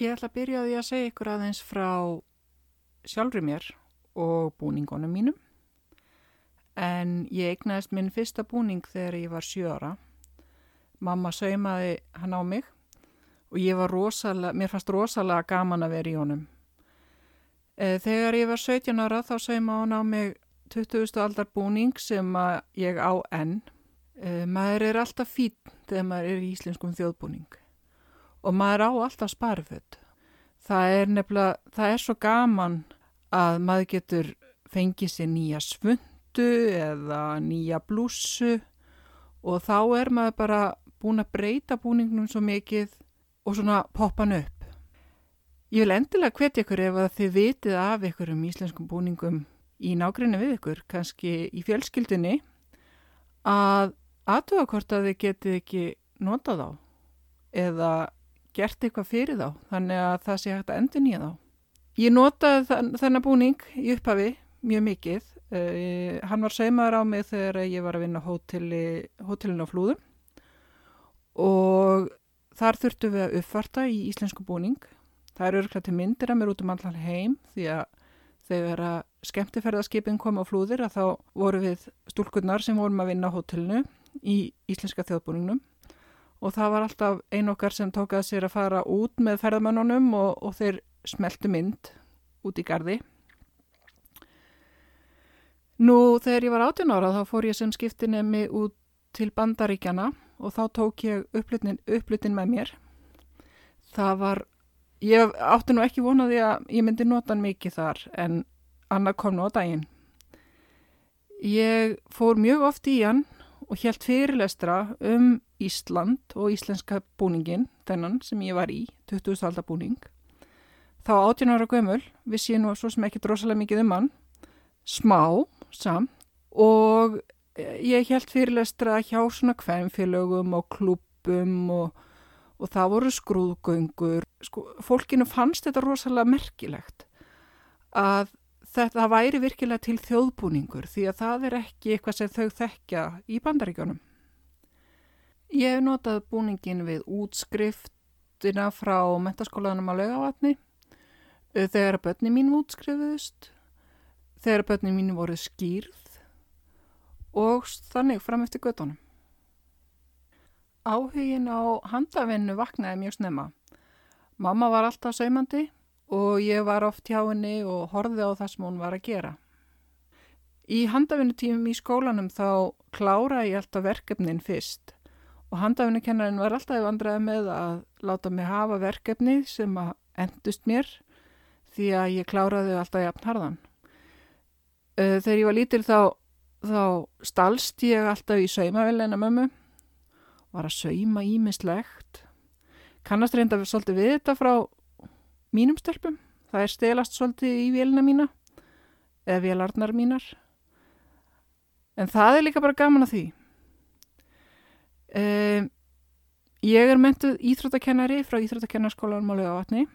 Ég ætla að byrja því að segja ykkur aðeins frá sjálfri mér og búningunum mínum. En ég eignaðist minn fyrsta búning þegar ég var 7 ára. Mamma saumaði hann á mig og ég var rosalega, mér fannst rosalega gaman að vera í honum. Eh, þegar ég var 17 ára þá saumaði hann á mig 20. aldar búning sem ég á enn. Eh, maður er alltaf fín þegar maður er í íslenskum þjóðbúning og maður á alltaf sparföld. Það er nefnilega, það er svo gaman að maður getur fengið sér nýja svundu eða nýja blússu og þá er maður bara búin að breyta búningnum svo mikið og svona poppan upp. Ég vil endilega hvetja ykkur ef að þið vitið af ykkur um íslenskum búningum í nágrinni við ykkur, kannski í fjölskyldinni, að aðtöða hvort að þið getið ekki notað á eða gert eitthvað fyrir þá, þannig að það sé hægt að endur nýja þá. Ég notaði þann, þennan búning í upphafi mjög mikið. Uh, hann var saumaður á mig þegar ég var að vinna hóteli, hótelinu á flúðum og þar þurftum við að uppvarta í íslensku búning. Það eru örkla til myndir að mér út um allar heim því að þegar að skemmtiferðarskipin kom á flúðir að þá voru við stúlkunnar sem vorum að vinna á hótelinu í íslenska þjóðbúningnum og það var alltaf ein okkar sem tókaði sér að fara út með ferðamannunum og, og þeir smeltu mynd út í gardi. Nú þegar ég var 18 ára þá fór ég sem skiptinemi út til bandaríkjana og þá tók ég upplutin, upplutin með mér. Það var, ég átti nú ekki vonaði að ég myndi nota hann mikið þar en annað kom nú á daginn. Ég fór mjög oft í hann og helt fyrirlestra um Ísland og íslenska búningin, þennan sem ég var í, 20. aldar búning. Þá 18 ára gömul, vissi ég nú svo sem ekki drosalega mikið um hann, smá samt og ég helt fyrirlestra hjá svona kvænfélögum og klubum og, og það voru skrúðgöngur. Sko, fólkinu fannst þetta rosalega merkilegt að þetta væri virkilega til þjóðbúningur því að það er ekki eitthvað sem þau þekkja í bandaríkjónum. Ég hef notað búningin við útskriftina frá mentaskólanum á laugavatni þegar börni mín útskrifuðust, þegar börni mín voru skýrð og þannig fram eftir göttunum. Áhugin á handavinnu vaknaði mjög snemma. Mamma var alltaf saumandi og ég var oft hjá henni og horfið á það sem hún var að gera. Í handafinnutímum í skólanum þá klára ég alltaf verkefnin fyrst og handafinnukennarinn var alltaf í vandræði með að láta mig hafa verkefni sem að endust mér því að ég kláraði alltaf jafn harðan. Þegar ég var lítil þá, þá stalst ég alltaf í saumavelina mömmu, var að sauma ímislegt, kannast reynda svolítið við þetta frá mínum stelpum. Það er stelast svolítið í vélina mína eða vélarnar mínar. En það er líka bara gaman að því. Um, ég er mentuð íþróttakennari frá Íþróttakennarskólanum á Laugavatni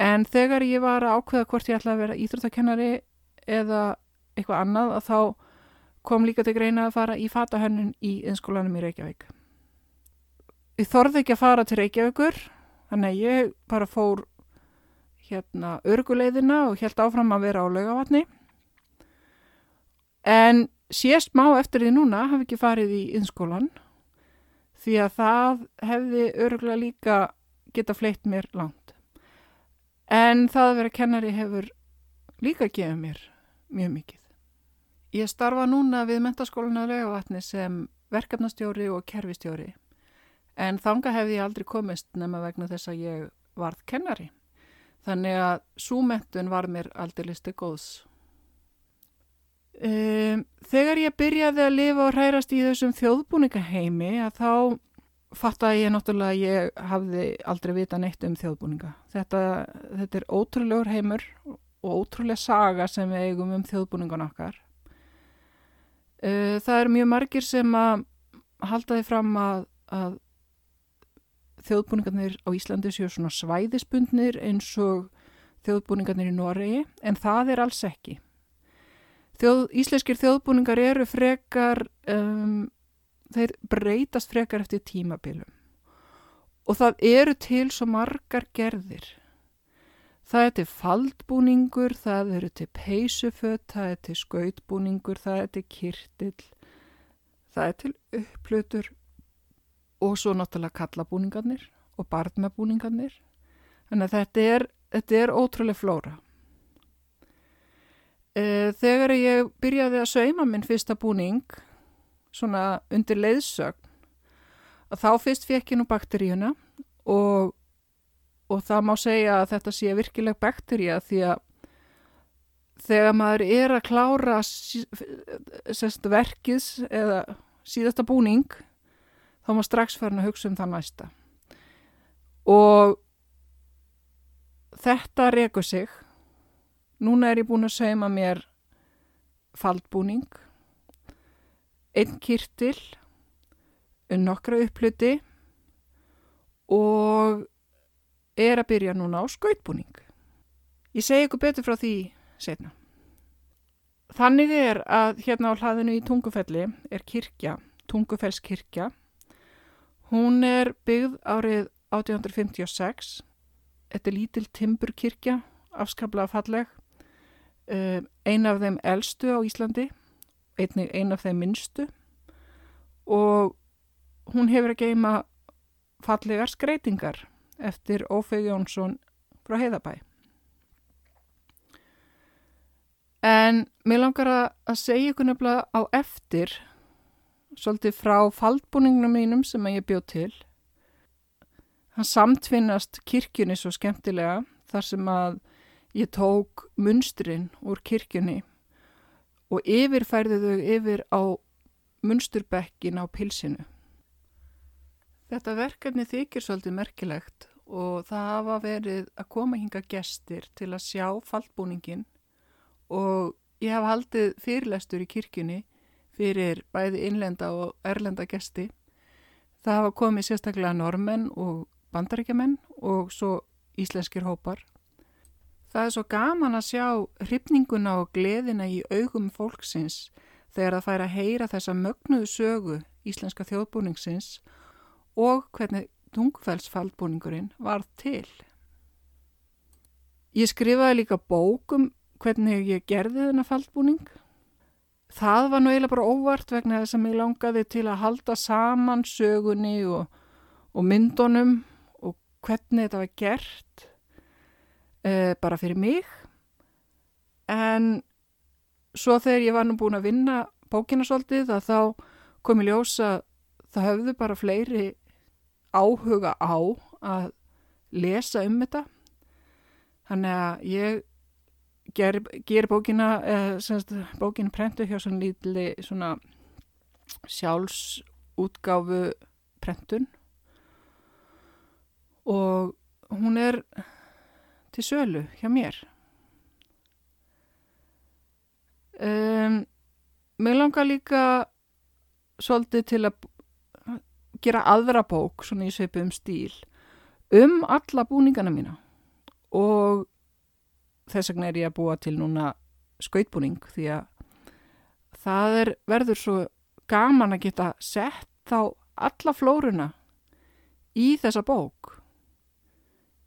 en þegar ég var að ákveða hvort ég ætla að vera íþróttakennari eða eitthvað annað að þá kom líka til greina að fara í fatahönnun í innskólanum í Reykjavík. Ég þorði ekki að fara til Reykjavíkur Þannig að ég bara fór hérna örguleiðina og held áfram að vera á laugavatni. En sést má eftir því núna hafi ekki farið í innskólan því að það hefði örgulega líka geta fleitt mér langt. En það að vera kennari hefur líka gefið mér mjög mikið. Ég starfa núna við mentaskólinu á laugavatni sem verkefnastjóri og kerfistjóri en þanga hefði ég aldrei komist nema vegna þess að ég varð kennari. Þannig að súmentun var mér aldrei listi góðs. Um, þegar ég byrjaði að lifa og hrærast í þessum þjóðbúningaheimi að þá fattaði ég náttúrulega að ég hafði aldrei vita neitt um þjóðbúninga. Þetta, þetta er ótrúlegur heimur og ótrúlega saga sem við eigum um þjóðbúningan okkar. Uh, það eru mjög margir sem að halda því fram að, að þjóðbúningarnir á Íslandi séu svona svæðisbundnir eins og þjóðbúningarnir í Noregi en það er alls ekki. Þjóð, íslenskir þjóðbúningar eru frekar, um, þeir breytast frekar eftir tímabilum og það eru til svo margar gerðir. Það er til faldbúningur, það eru til peysuföt, það er til skautbúningur, það er til kirtill, það er til upplutur og svo náttúrulega kallabúningarnir og barnabúningarnir. Þannig að þetta er, þetta er ótrúlega flóra. E, þegar ég byrjaði að sauma minn fyrsta búning, svona undir leiðsögn, þá fyrst fekk ég nú bakteríuna og, og það má segja að þetta sé virkileg bakteríja því að þegar maður er að klára sest, verkis eða síðasta búning þá má strax farin að hugsa um það næsta. Og þetta rekur sig núna er ég búin að sauma mér faldbúning einn kyrtil um nokkra uppluti og er að byrja núna á skautbúning. Ég segi ykkur betur frá því setna. Þannig er að hérna á hlaðinu í Tungufelli er kirkja, Tungufellskirkja. Hún er byggð árið 1856. Þetta er lítil timburkirkja, afskaplega falleg. Eh, ein af þeim eldstu á Íslandi, einnig ein af þeim minnstu og hún hefur að geima fallegar skreitingar eftir Ófeig Jónsson frá Heiðabæ. En mér langar að segja ykkur nefnilega á eftir, svolítið frá faldbúningnum mínum sem ég bjóð til. Hann samtvinnast kirkjunni svo skemmtilega þar sem að ég tók munstrin úr kirkjunni og yfirfærði þau yfir á munsturbekkin á pilsinu. Þetta verkefni þykir svolítið merkilegt og það hafa verið að koma hinga gestir til að sjá fallbúningin og ég hafa haldið fyrirlestur í kirkjunni fyrir bæði innlenda og erlenda gesti. Það hafa komið sérstaklega normenn og bandaríkjaman og svo íslenskir hópar. Það er svo gaman að sjá hrifninguna og gleðina í augum fólksins þegar það fær að heyra þessa mögnuðu sögu íslenska þjóðbúningsins og hvernig tungfellsfaldbúningurinn var til. Ég skrifaði líka bókum hvernig ég gerði þennan faldbúning. Það var nú eiginlega bara óvart vegna þess að mér langaði til að halda saman sögunni og, og myndunum og hvernig þetta var gert e, bara fyrir mig. En svo þegar ég var nú búin að vinna bókina svolítið að þá kom ég ljósa það höfðu bara fleiri áhuga á að lesa um þetta þannig að ég ger, ger bókina eh, bókina prentu hjá svona lítili svona sjálfsútgáfu prentun og hún er til sölu hjá mér. Um, Mér langar líka svolítið til að gera aðra bók svona í sveipu um stíl um alla búningana mína. Og þess vegna er ég að búa til núna skautbúning því að það er, verður svo gaman að geta sett þá alla flóruna í þessa bók.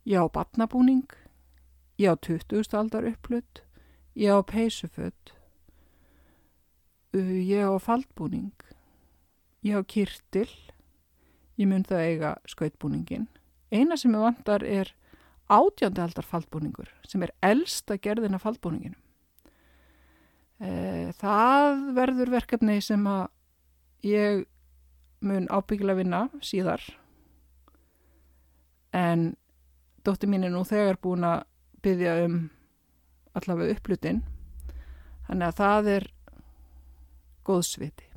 Ég á batnabúning ég á 20. aldar upplut ég á peysuföld ég á faldbúning ég á kirtil ég mun það eiga skautbúningin. Eina sem ég vantar er átjandi aldar faldbúningur sem er elsta gerðina faldbúninginu. E, það verður verkefni sem að ég mun ábyggilega vinna síðar en dótti mín er nú þegar búin að byggja um allavega upplutin þannig að það er góðsviti.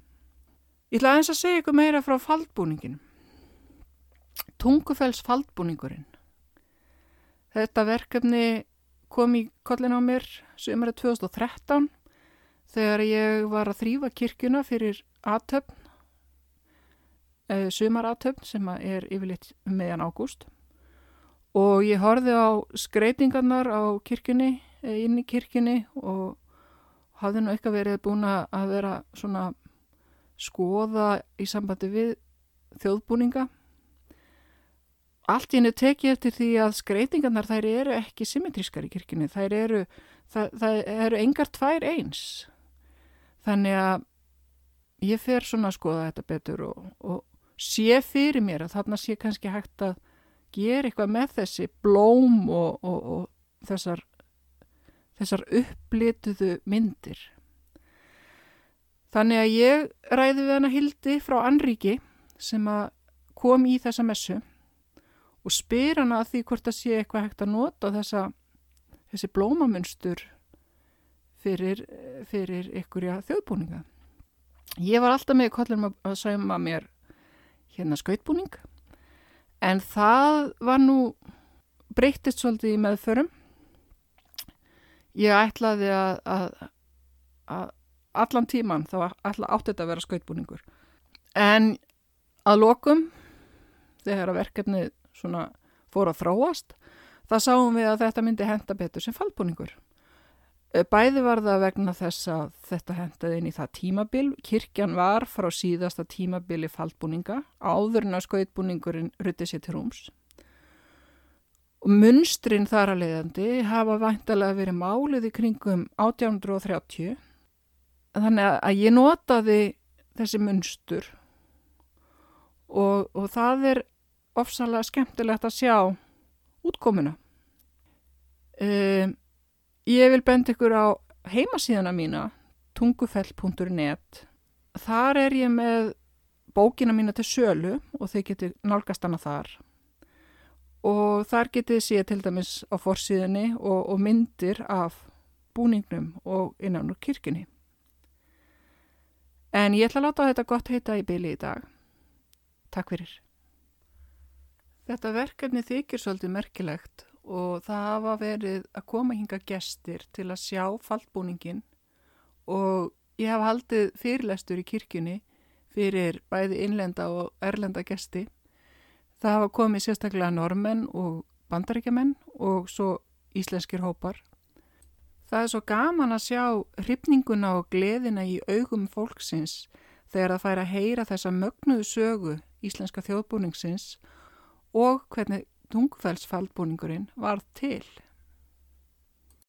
Ég ætla aðeins að segja ykkur meira frá faldbúninginu. Tungufells faldbúningurinn. Þetta verkefni kom í kollin á mér sömurinn 2013 þegar ég var að þrýfa kirkuna fyrir aðtöfn, eh, sömaraðtöfn sem er yfirleitt um meðan ágúst og ég horfið á skreitingarnar á kirkjunni, eh, inn í kirkjunni og hafði nú eitthvað verið búin að vera svona skoða í sambandi við þjóðbúninga allt í hennu tekið eftir því að skreitingarnar þær eru ekki symmetrískar í kirkjunni, þær eru, það, það eru engar tvær eins. Þannig að ég fer svona að skoða þetta betur og, og sé fyrir mér að þarna sé kannski hægt að gera eitthvað með þessi blóm og, og, og þessar, þessar upplituðu myndir. Þannig að ég ræði við hana Hildi frá Anríki sem kom í þessa messu og spyr hana að því hvort að sé eitthvað hægt að nota þessa, þessi blómamunstur fyrir, fyrir ykkurja þjóðbúninga. Ég var alltaf með kollum að sauma mér hérna skautbúning en það var nú breytist svolítið í meðförum. Ég ætlaði að, að, að allan tíman þá ætla átti þetta að vera skautbúningur. En að lokum þegar að verkefnið svona fór að þróast, það sáum við að þetta myndi henda betur sem fallbúningur. Eh, bæði var það vegna þess að þetta hendaði inn í það tímabil. Kirkjan var frá síðasta tímabili fallbúninga, áður en að skautbúningurinn rutti sér til rúms. Munstrin þar að leiðandi hafa væntalega verið málið í kringum 1830. Þannig að ég notaði þessi munstur og, og það er ofsalega skemmtilegt að sjá útkomuna. Um, ég vil benda ykkur á heimasíðana mína, tungufell.net. Þar er ég með bókina mína til sölu og þeir geti nálgast hana þar. Og þar getið sé til dæmis á forsíðinni og, og myndir af búningnum og innan úr kirkini. En ég ætla að láta þetta gott heita í byli í dag. Takk fyrir. Þetta verkefni þykir svolítið merkilegt og það hafa verið að koma hinga gestir til að sjá fallbúningin og ég hafa haldið fyrirlestur í kirkjunni fyrir bæði innlenda og erlenda gesti. Það hafa komið sérstaklega normenn og bandaríkjaman og svo íslenskir hópar. Það er svo gaman að sjá hrifninguna og gleðina í augum fólksins þegar það fær að heyra þessa mögnuðu sögu íslenska þjóðbúningsins og hvernig tungfellsfaldbúningurinn var til.